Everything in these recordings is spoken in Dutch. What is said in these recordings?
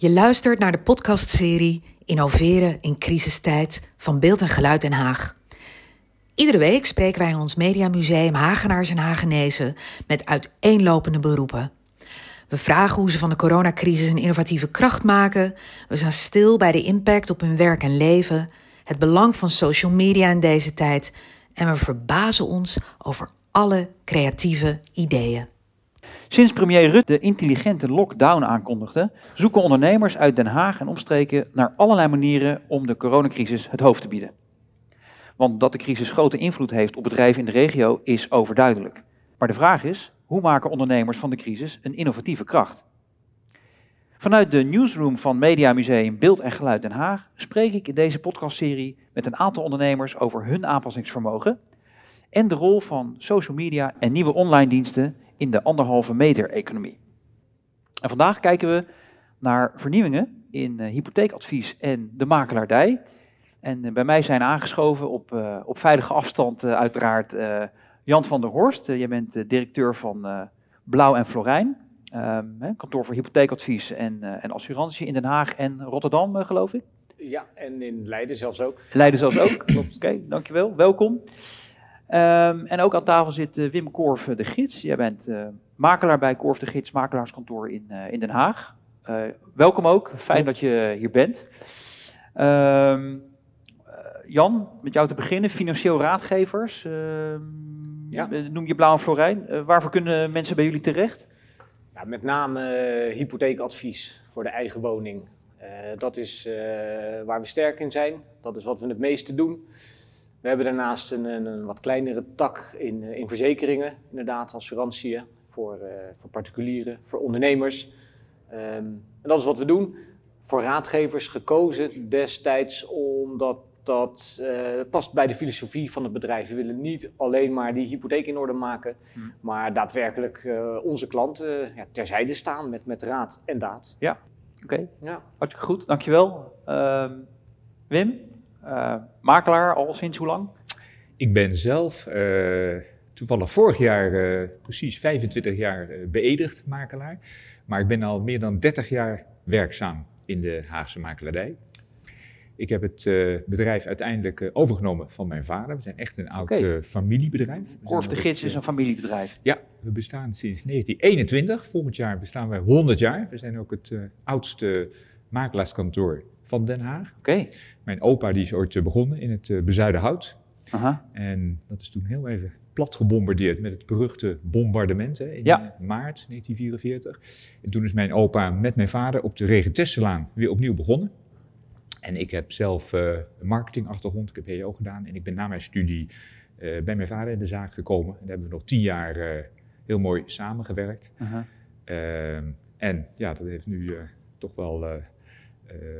Je luistert naar de podcastserie Innoveren in crisistijd van Beeld en Geluid Den Haag. Iedere week spreken wij in ons Mediamuseum Hagenaars en Hagenezen met uiteenlopende beroepen. We vragen hoe ze van de coronacrisis een innovatieve kracht maken. We staan stil bij de impact op hun werk en leven, het belang van social media in deze tijd en we verbazen ons over alle creatieve ideeën. Sinds premier Rutte de intelligente lockdown aankondigde, zoeken ondernemers uit Den Haag en omstreken naar allerlei manieren om de coronacrisis het hoofd te bieden. Want dat de crisis grote invloed heeft op bedrijven in de regio is overduidelijk. Maar de vraag is, hoe maken ondernemers van de crisis een innovatieve kracht? Vanuit de newsroom van Media Museum Beeld en Geluid Den Haag spreek ik in deze podcastserie met een aantal ondernemers over hun aanpassingsvermogen en de rol van social media en nieuwe online diensten in de anderhalve meter economie. En vandaag kijken we naar vernieuwingen in uh, hypotheekadvies en de makelaardij. En uh, bij mij zijn aangeschoven op, uh, op veilige afstand uiteraard Jan van der Horst. jij bent directeur van Blauw en Florijn. Um, kantoor voor hypotheekadvies en, en assurantie in Den Haag en Rotterdam, geloof ik. Ja, en in Leiden zelfs ook. Leiden zelfs ook, klopt. Oké, okay, dankjewel. Welkom. Um, en ook aan tafel zit uh, Wim Korf, de gids. Jij bent uh, makelaar bij Korf de Gids, makelaarskantoor in, uh, in Den Haag. welkom ook, fijn dat je hier bent. Um, Jan, met jou te beginnen, financieel raadgevers. Ehm, ja. Noem je Blauw en Florijn. waarvoor kunnen mensen bij jullie terecht? Ja, met name hypotheekadvies voor de eigen woning. dat is waar we sterk in zijn. Dat is wat we het meeste doen. We hebben daarnaast een, een, wat kleinere tak in, in verzekeringen, inderdaad, assurantiën voor, uh, voor particulieren, voor ondernemers. Um, en dat is wat we doen. Voor raadgevers gekozen destijds omdat dat uh, past bij de filosofie van het bedrijf. We willen niet alleen maar die hypotheek in orde maken, hmm. maar daadwerkelijk uh, onze klanten ja, terzijde staan met, met raad en daad. Ja, oké. Okay. Ja. Hartstikke goed, dankjewel. Uh, Wim? Uh, makelaar al sinds hoe lang? Ik ben zelf uh, toevallig vorig jaar uh, precies 25 jaar beëdigd makelaar. Maar ik ben al meer dan 30 jaar werkzaam in de Haagse makelaardij. Ik heb het bedrijf uiteindelijk overgenomen van mijn vader. We zijn echt een oud okay. familiebedrijf. Korf de Gids is een familiebedrijf. Ja, we bestaan sinds 1921. Volgend jaar bestaan wij 100 jaar. We zijn ook het oudste makelaarskantoor van Den Haag. Oké. Mijn opa die is ooit eh, begonnen in het uh, Bezuidenhout. Aha. En dat is toen heel even plat gebombardeerd met het beruchte bombardement hè, in ja. maart 1944. En toen is mijn opa met mijn vader op de Regentesselaan weer opnieuw begonnen. En ik heb zelf uh, een marketingachtergrond, ik heb HEO gedaan. En ik ben na mijn studie uh, bij mijn vader in de zaak gekomen. En daar hebben we nog tien jaar uh, heel mooi samengewerkt. -huh. en ja, dat heeft nu toch wel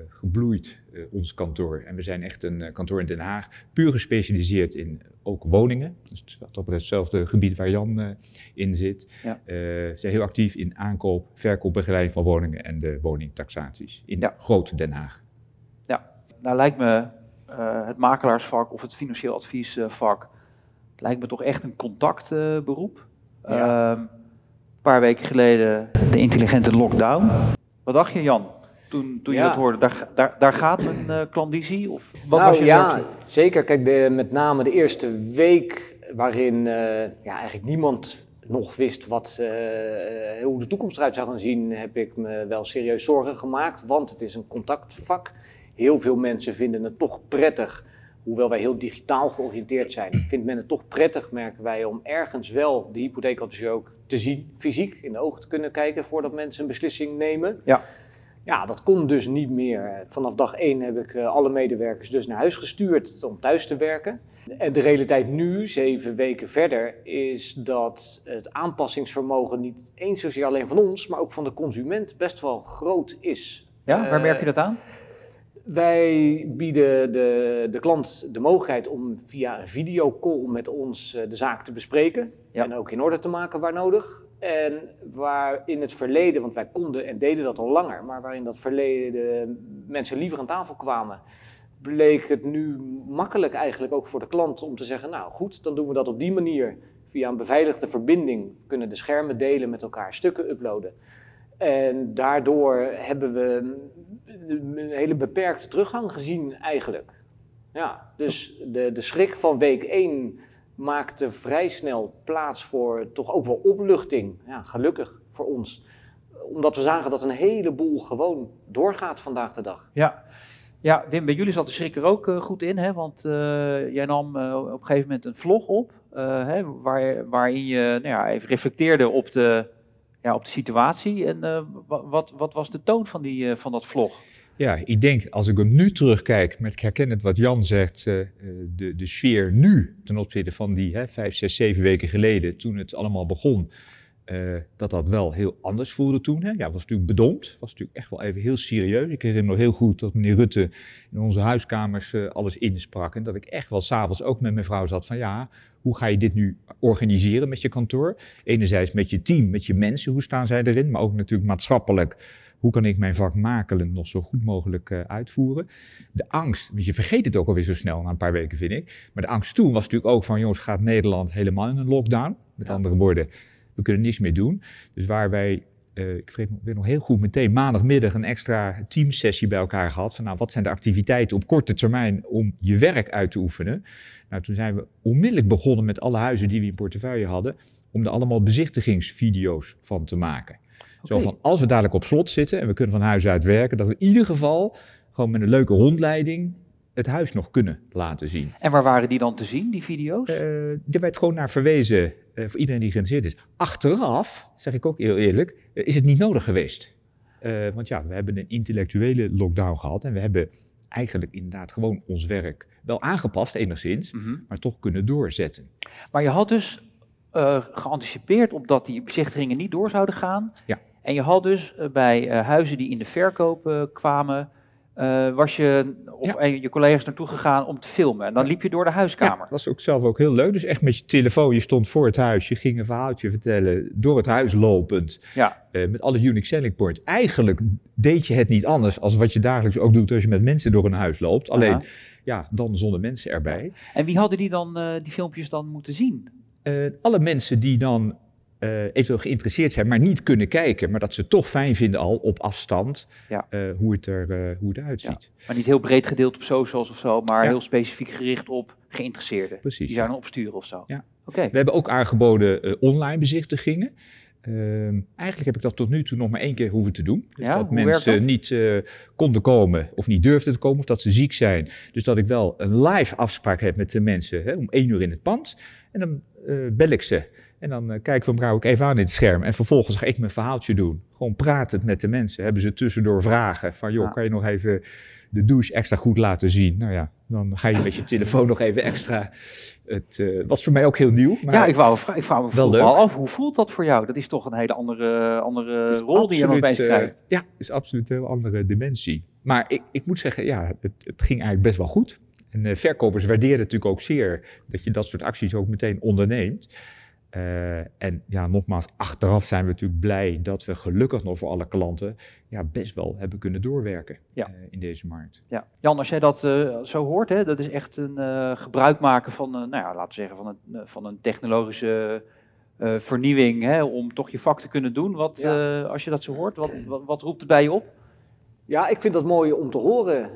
gebloeid, uh, ons kantoor. En we zijn echt een uh, kantoor in Den Haag, puur gespecialiseerd in ook woningen. Dus op hetzelfde gebied waar Jan in zit. Ja. we zijn heel actief in aankoop, verkoop, begeleiding van woningen en de woningtaxaties in ja. Groot Den Haag. Ja, nou lijkt me het makelaarsvak of het financieel adviesvak, lijkt me toch echt een contactberoep. Ja. Ehm, een paar weken geleden de intelligente lockdown. Wat dacht je Jan? Toen, toen je dat hoorde? Daar, daar, daar gaat mijn uh, klandizie? Of wat nou, was je ja, reactie? zeker. Kijk, de, met name de eerste week waarin uh, ja, eigenlijk niemand nog wist wat, uh, hoe de toekomst eruit zou gaan zien, heb ik me wel serieus zorgen gemaakt. Want het is een contactvak. Heel veel mensen vinden het toch prettig, hoewel wij heel digitaal georiënteerd zijn. Vindt men het toch prettig, merken wij, om ergens wel de hypotheekadviseur ook te zien, fysiek in de ogen te kunnen kijken voordat mensen een beslissing nemen. Ja. Ja, dat kon dus niet meer. Vanaf dag één heb ik eh, alle medewerkers dus naar huis gestuurd om thuis te werken. En de realiteit nu, zeven weken verder, is dat het aanpassingsvermogen niet eens zozeer alleen van ons, maar ook van de consument best wel groot is. Ja, waar merk je dat aan? Wij bieden de, de klant de mogelijkheid om via een videocall met ons eh, de zaak te bespreken. En ook in orde te maken waar nodig. En waar in het verleden, want wij konden en deden dat al langer, maar waar in dat verleden mensen liever aan tafel kwamen, bleek het nu makkelijk eigenlijk ook voor de klant om te zeggen, nou goed, dan doen we dat op die manier via een beveiligde verbinding. Kunnen de schermen delen met elkaar, stukken uploaden. En daardoor hebben we een hele beperkte teruggang gezien eigenlijk. Ja, dus de, de schrik van week 1 maakte vrij snel plaats voor toch ook wel opluchting. Ja, gelukkig voor ons. Omdat we zagen dat een heleboel gewoon doorgaat vandaag de dag. Ja, ja Wim, bij jullie zat de schrik er ook uh, goed in. Hè? Want uh, jij nam uh, op een gegeven moment een vlog op. Hè, waar, waarin je nou ja, even reflecteerde op de, ja, op de situatie. En wat, wat was de toon van, die, van dat vlog? Ja, ik denk als ik hem nu terugkijk, met ik wat Jan zegt, uh, de, de sfeer nu ten opzichte van die hè, vijf, zes, zeven weken geleden, toen het allemaal begon, dat dat wel heel anders voelde toen. Hè. Ja, was natuurlijk bedompt, was natuurlijk echt wel even heel serieus. Ik herinner me nog heel goed dat meneer Rutte in onze huiskamers alles insprak en dat ik echt wel s'avonds ook met mijn vrouw zat van ja, hoe ga je dit nu organiseren met je kantoor? Enerzijds met je team, met je mensen, hoe staan zij erin, maar ook natuurlijk maatschappelijk hoe kan ik mijn vak makelen nog zo goed mogelijk uh, uitvoeren? De angst, want je vergeet het ook alweer zo snel na een paar weken, vind ik. Maar de angst toen was natuurlijk ook van, jongens, gaat Nederland helemaal in een lockdown? Met ja. andere woorden, we kunnen niets meer doen. Dus waar wij, uh, ik weet nog heel goed, meteen maandagmiddag een extra teamsessie bij elkaar gehad. Van nou, wat zijn de activiteiten op korte termijn om je werk uit te oefenen? Nou, toen zijn we onmiddellijk begonnen met alle huizen die we in portefeuille hadden, om er allemaal bezichtigingsvideo's van te maken. Zo van, als we dadelijk op slot zitten en we kunnen van huis uit werken, dat we in ieder geval gewoon met een leuke rondleiding het huis nog kunnen laten zien. En waar waren die dan te zien, die video's? Uh, er werd gewoon naar verwezen, uh, voor iedereen die geïnteresseerd is. Achteraf, zeg ik ook heel eerlijk, uh, is het niet nodig geweest. want ja, we hebben een intellectuele lockdown gehad en we hebben eigenlijk inderdaad gewoon ons werk wel aangepast enigszins, mm -hmm. maar toch kunnen doorzetten. Maar je had dus geanticipeerd op dat die bezichtigingen niet door zouden gaan. Ja. En je had dus bij huizen die in de verkoop uh, kwamen, was je of ja. je collega's naartoe gegaan om te filmen. En dan liep je door de huiskamer. Ja, dat was ook zelf ook heel leuk. Dus echt met je telefoon, je stond voor het huis, je ging een verhaaltje vertellen, door het huis lopend. Ja. met alle unique selling points. Eigenlijk deed je het niet anders als wat je dagelijks ook doet als je met mensen door een huis loopt. Alleen, Aha. ja, dan zonder mensen erbij. En wie hadden die dan die filmpjes dan moeten zien? alle mensen die dan uh, eventueel geïnteresseerd zijn, maar niet kunnen kijken, maar dat ze toch fijn vinden al op afstand ja. uh, hoe, het er, uh, hoe het eruit ziet. Ja. Maar niet heel breed gedeeld op socials of zo, maar ja. heel specifiek gericht op geïnteresseerden. Precies. Die zouden opsturen of zo. Ja. Okay. We hebben ook aangeboden online bezichtigingen. Ehm, eigenlijk heb ik dat tot nu toe nog maar één keer hoeven te doen. Dus ja, dat mensen dat? niet konden komen of niet durfden te komen of dat ze ziek zijn. Dus dat ik wel een live afspraak heb met de mensen hè, om één uur in het pand. En dan bel ik ze. En dan uh, kijken we elkaar ook even aan in het scherm. En vervolgens ga ik mijn verhaaltje doen. Gewoon pratend met de mensen. Hebben ze tussendoor vragen van, joh, kan je nog even de douche extra goed laten zien? Nou ja, dan ga je met je telefoon nog even extra. Het uh, was voor mij ook heel nieuw. Maar ja, ik wou, ik wou me wel af, hoe voelt dat voor jou? Dat is toch een hele andere, andere rol absoluut, die je nog bij krijgt. Uh, ja, is absoluut een heel andere dimensie. Maar ik, ik moet zeggen, ja, het, het ging eigenlijk best wel goed. En uh, verkopers waarderen natuurlijk ook zeer dat je dat soort acties ook meteen onderneemt. Uh, en ja, nogmaals, achteraf zijn we natuurlijk blij dat we gelukkig nog voor alle klanten ja, best wel hebben kunnen doorwerken ja. uh, in deze markt. Ja. Jan, als jij dat uh, zo hoort, hè, dat is echt een gebruik maken van, nou ja, laten we zeggen, van een, van een technologische vernieuwing, hè, om toch je vak te kunnen doen. Wat, ja. als je dat zo hoort, wat, wat, wat, roept het bij je op? Ja, ik vind dat mooi om te horen.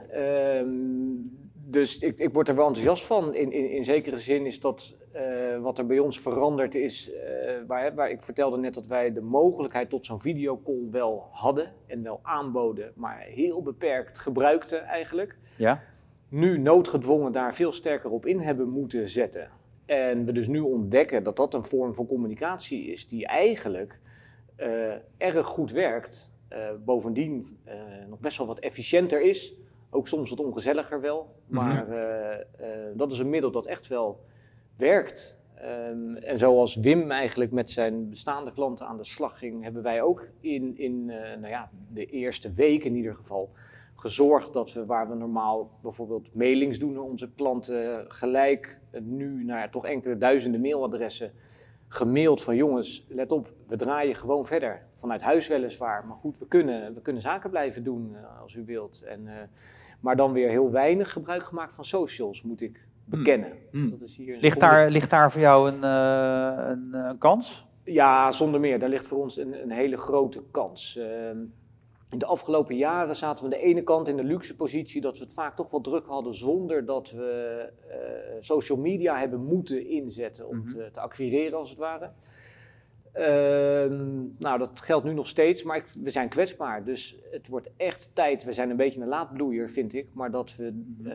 Dus ik, ik, word er wel enthousiast van. In, in, in zekere zin is dat uh, wat er bij ons veranderd is. Uh, waar, waar, ik vertelde net dat wij de mogelijkheid tot zo'n videocall wel hadden en wel aanboden, maar heel beperkt gebruikten eigenlijk. Ja. Nu noodgedwongen daar veel sterker op in hebben moeten zetten. En we dus nu ontdekken dat dat een vorm van communicatie is die eigenlijk uh, erg goed werkt. bovendien nog best wel wat efficiënter is. Ook soms wat ongezelliger wel. Maar mm -hmm. uh, uh, dat is een middel dat echt wel werkt. Um, en zoals Wim eigenlijk met zijn bestaande klanten aan de slag ging, hebben wij ook in, in uh, nou ja, de eerste week in ieder geval gezorgd dat we waar we normaal bijvoorbeeld mailings doen naar onze klanten, gelijk nu naar toch enkele duizenden mailadressen gemaild van jongens, let op, we draaien gewoon verder. Vanuit huis weliswaar, maar goed, we kunnen, we kunnen zaken blijven doen uh, als u wilt. En, uh, maar dan weer heel weinig gebruik gemaakt van socials, moet ik bekennen. Mm. Dat is hier ligt, daar, ligt daar voor jou een, uh, een, een, kans? Ja, zonder meer. Daar ligt voor ons een, een hele grote kans. In de afgelopen jaren zaten we aan de ene kant in de luxe positie dat we het vaak toch wel druk hadden zonder dat we uh, social media hebben moeten inzetten om mhm. te, te, acquireren als het ware. Ehm, nou, dat geldt nu nog steeds, maar ik, we zijn kwetsbaar. Dus het wordt echt tijd. We zijn een beetje een laadbloeier, vind ik. Maar dat we uh,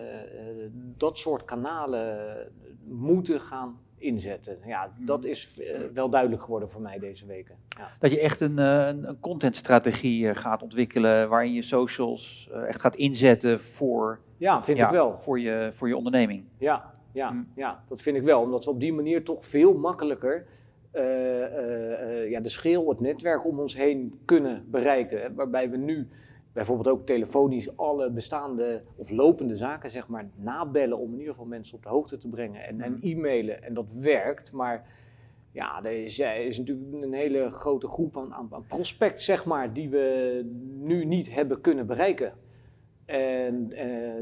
dat soort kanalen moeten gaan inzetten. Ja, dat is uh, wel duidelijk geworden voor mij deze weken. Ja. Dat je echt een, een, een contentstrategie gaat ontwikkelen waarin je socials echt gaat inzetten voor, ja, vind ik wel. Voor, je, voor je onderneming. Ja, ja, mm. ja, dat vind ik wel. Omdat we op die manier toch veel makkelijker uh, uh, ja, de schil, het netwerk om ons heen kunnen bereiken. Waarbij we nu bijvoorbeeld ook telefonisch alle bestaande of lopende zaken zeg maar, nabellen om in ieder geval mensen op de hoogte te brengen en, en mhm. e-mailen. En dat werkt, maar ja, er is, er is, natuurlijk een hele grote groep aan, aan, aan prospect, zeg maar, die we nu niet hebben kunnen bereiken. En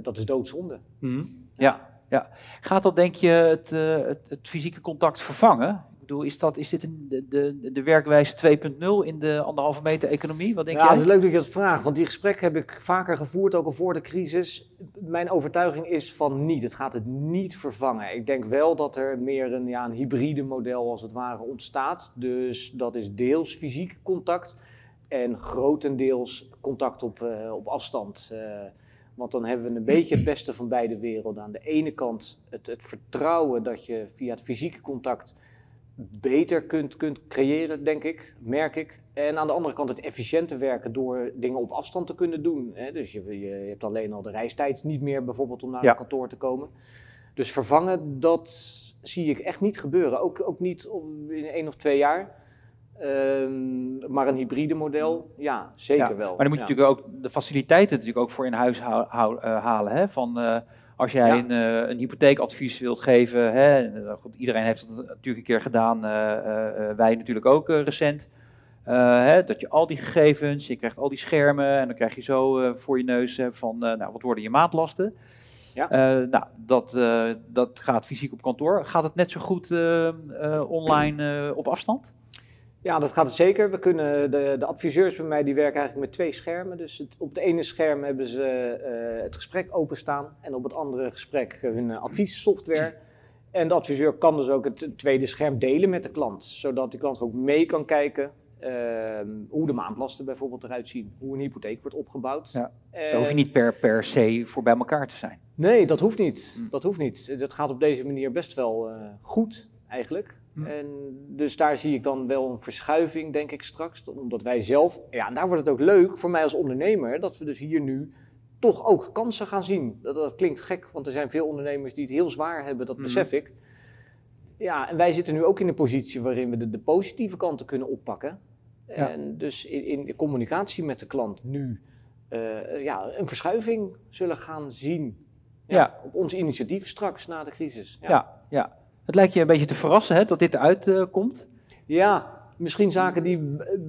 dat is doodzonde. Mhm. ja. Ja, gaat dat denk je het, het, het, fysieke contact vervangen? Bedoel, is, dat, is dit een, de, de, de werkwijze 2.0 in de anderhalve meter economie? Wat denk ja, jij? het is leuk dat je dat vraagt, want die gesprekken heb ik vaker gevoerd, ook al voor de crisis. Mijn overtuiging is van niet. Het gaat het niet vervangen. Ik denk wel dat er meer een, ja, een hybride model als het ware ontstaat. Dus dat is deels fysiek contact en grotendeels contact op, uh, op afstand. Uh, want dan hebben we een beetje het beste van beide werelden. Aan de ene kant het, het vertrouwen dat je via het fysieke contact beter kunt, kunt creëren, denk ik, merk ik. En aan de andere kant het efficiënter werken door dingen op afstand te kunnen doen. Hè? Dus je, je, hebt alleen al de reistijd niet meer bijvoorbeeld om naar ja. een kantoor te komen. Dus vervangen, dat zie ik echt niet gebeuren. Ook, ook niet in één of twee jaar. Um, maar een hybride model, ja, zeker ja, wel. Maar dan moet je natuurlijk ook de faciliteiten natuurlijk ook voor in huis uh, halen. Hè? Van, uh, als jij een, uh, een, hypotheekadvies wilt geven, hè, goed, iedereen heeft het natuurlijk een keer gedaan, uh, wij natuurlijk ook recent. Hè, dat je al die gegevens, je krijgt al die schermen en dan krijg je zo voor je neus van nou, wat worden je maatlasten. Ja. nou, dat, dat gaat fysiek op kantoor. Gaat het net zo goed online op afstand? Ja, dat gaat het zeker. We kunnen, de, de adviseurs bij mij die werken eigenlijk met twee schermen. Dus het, op het ene scherm hebben ze uh, het gesprek openstaan en op het andere gesprek hun uh, adviessoftware. En de adviseur kan dus ook het tweede scherm delen met de klant, zodat de klant ook mee kan kijken uh, hoe de maandlasten bijvoorbeeld eruit zien, hoe een hypotheek wordt opgebouwd. Ja. Hoef je niet per, per se voor bij elkaar te zijn. Nee, dat hoeft niet. Hm. Dat hoeft niet. Dat gaat op deze manier best wel goed eigenlijk. Hm. En dus daar zie ik dan wel een verschuiving, denk ik straks. Omdat wij zelf, ja, en daar wordt het ook leuk voor mij als ondernemer, dat we dus hier nu toch ook kansen gaan zien. Dat, dat klinkt gek, want er zijn veel ondernemers die het heel zwaar hebben, dat hm. besef ik. Ja, en wij zitten nu ook in een positie waarin we de, de positieve kanten kunnen oppakken. En dus in, in, de communicatie met de klant nu uh, ja, een verschuiving zullen gaan zien. Ja, ja. Op ons initiatief straks na de crisis. ja. ja. Het lijkt je een beetje te verrassen hè, dat dit eruit uh, komt. Ja, misschien zaken die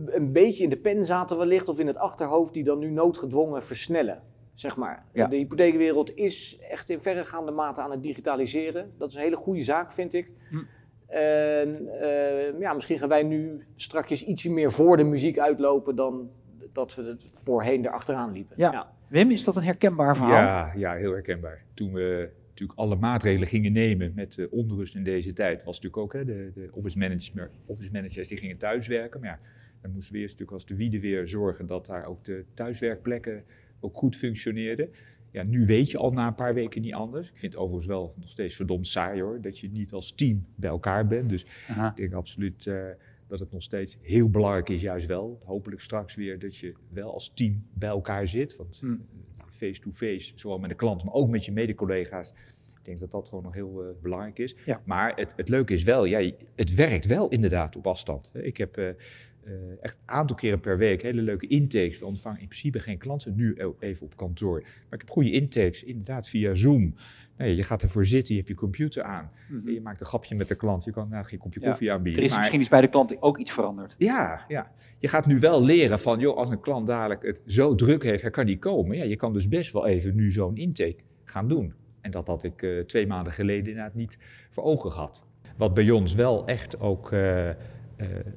een beetje in de pen zaten wellicht of in het achterhoofd die dan nu noodgedwongen versnellen. Zeg maar. Ja. De hypotheekwereld is echt in verregaande mate aan het digitaliseren. Dat is een hele goede zaak, vind ik. Hm. En uh, ja, misschien gaan wij nu strakjes ietsje meer voor de muziek uitlopen dan dat we het voorheen erachteraan liepen. Ja. ja. Wim, is dat een herkenbaar verhaal? Ja, ja heel herkenbaar. Toen we natuurlijk alle maatregelen gingen nemen met uh, onrust in deze tijd, was natuurlijk ook hè, de, de office, managers, office managers die gingen thuiswerken. Maar ja, dan moesten we eerst natuurlijk als de wiede weer zorgen dat daar ook de thuiswerkplekken ook goed functioneerden. Ja, nu weet je al na een paar weken niet anders. Ik vind het overigens wel nog steeds verdomd saai hoor, dat je niet als team bij elkaar bent. Dus ik denk absoluut uh, dat het nog steeds heel belangrijk is, juist wel. Hopelijk straks weer dat je wel als team bij elkaar zit. Want hm face-to-face, zowel met de klant, maar ook met je mede-collega's. Ik denk dat dat gewoon nog heel uh, belangrijk is. Ja. Maar het, het leuke is wel, ja, het werkt wel inderdaad op afstand. Ik heb uh, uh, echt een aantal keren per week hele leuke intakes. We ontvangen in principe geen klanten, nu even op kantoor. Maar ik heb goede intakes, inderdaad via Zoom. Nee, je gaat ervoor zitten, je hebt je computer aan. Mm -hmm. Je maakt een grapje met de klant. Je kan nou, geen kopje koffie ja. aanbieden. Er is misschien iets bij de klant ook iets veranderd. Ja, ja. Je gaat nu wel leren van, joh, als een klant dadelijk het zo druk heeft, hij kan niet komen. Ja, je kan dus best wel even nu zo'n intake gaan doen. En dat had ik uh, twee maanden geleden inderdaad niet voor ogen gehad. Wat bij ons wel echt ook uh,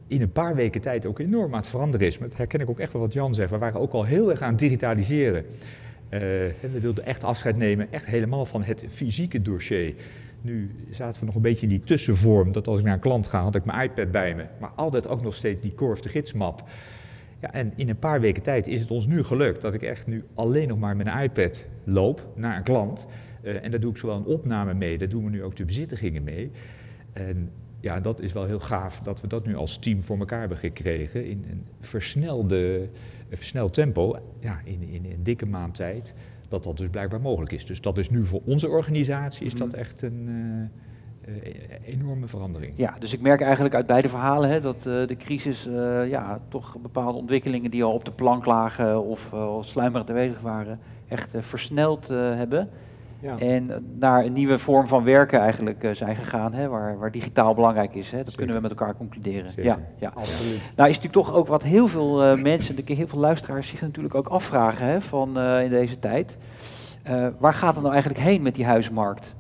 in een paar weken tijd ook enorm aan het veranderen is. Maar dat herken ik ook echt wel wat Jan zegt. We waren ook al heel erg aan het digitaliseren. We wilden echt afscheid nemen, echt helemaal van het fysieke dossier. Nu zaten we nog een beetje in die tussenvorm, dat als ik naar een klant ga, had ik mijn iPad bij me, maar altijd ook nog steeds die Core the Gidsmap. Ja, en in een paar weken tijd is het ons nu gelukt dat ik echt nu alleen nog maar met een iPad loop naar een klant. Uh, en daar doe ik zowel een opname mee, daar doen we nu ook de bezittigingen mee. En ja, dat is wel heel gaaf dat we dat nu als team voor elkaar hebben gekregen in een versnelde, een versneld tempo, ja, in, in een dikke maand tijd dat dat dus blijkbaar mogelijk is. Dus dat is nu voor onze organisatie is dat mhm. echt een uh, enorme verandering. Ja, dus ik merk eigenlijk uit beide verhalen hè, dat uh, de crisis ja, toch bepaalde ontwikkelingen die al op de plank lagen of sluimerend aanwezig waren, echt versneld hebben. Ja. En naar een nieuwe vorm van werken eigenlijk zijn gegaan, hè, waar, waar digitaal belangrijk is. Hè. Dat kunnen we met elkaar concluderen. Ja, ja, absoluut. Nou is natuurlijk toch ook wat heel veel uh, mensen, heel veel luisteraars zich natuurlijk ook afvragen hè, van, in deze tijd. waar gaat het nou eigenlijk heen met die huismarkt?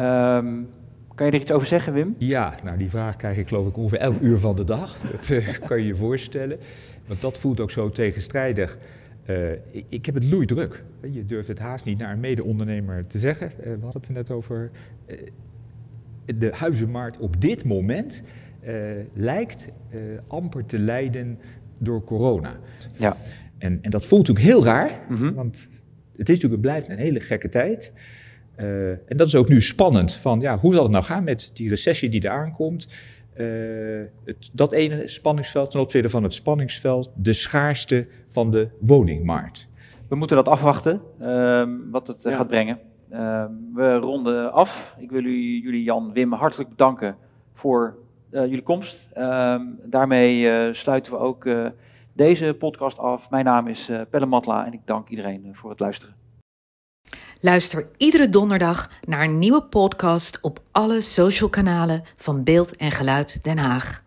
Um, kan je er iets over zeggen, Wim? Ja, nou die vraag krijg ik geloof ik ongeveer elk uur van de dag. Dat kan je je voorstellen. Want dat voelt ook zo tegenstrijdig. Uh, ik, ik, heb het loeidruk. Je durft het haast niet naar een mede-ondernemer te zeggen. Uh, we hadden het er net over. Uh, de huizenmarkt op dit moment lijkt amper te lijden door corona. Ja. En, en dat voelt natuurlijk heel raar, mm -hmm. want het, is natuurlijk, het blijft een hele gekke tijd. en dat is ook nu spannend. Van, ja, hoe zal het nou gaan met die recessie die eraan komt? Uh, het, dat ene spanningsveld ten opzichte van het spanningsveld, de schaarste van de woningmarkt. We moeten dat afwachten, uh, wat het uh, gaat brengen. Ehm, we ronden af. Ik wil u, jullie, Jan, Wim, hartelijk bedanken voor eh, jullie komst. Ehm, daarmee sluiten we ook deze podcast af. Mijn naam is Pelle Matla en ik dank iedereen voor het luisteren. Luister iedere donderdag naar een nieuwe podcast op alle social kanalen van Beeld en Geluid Den Haag.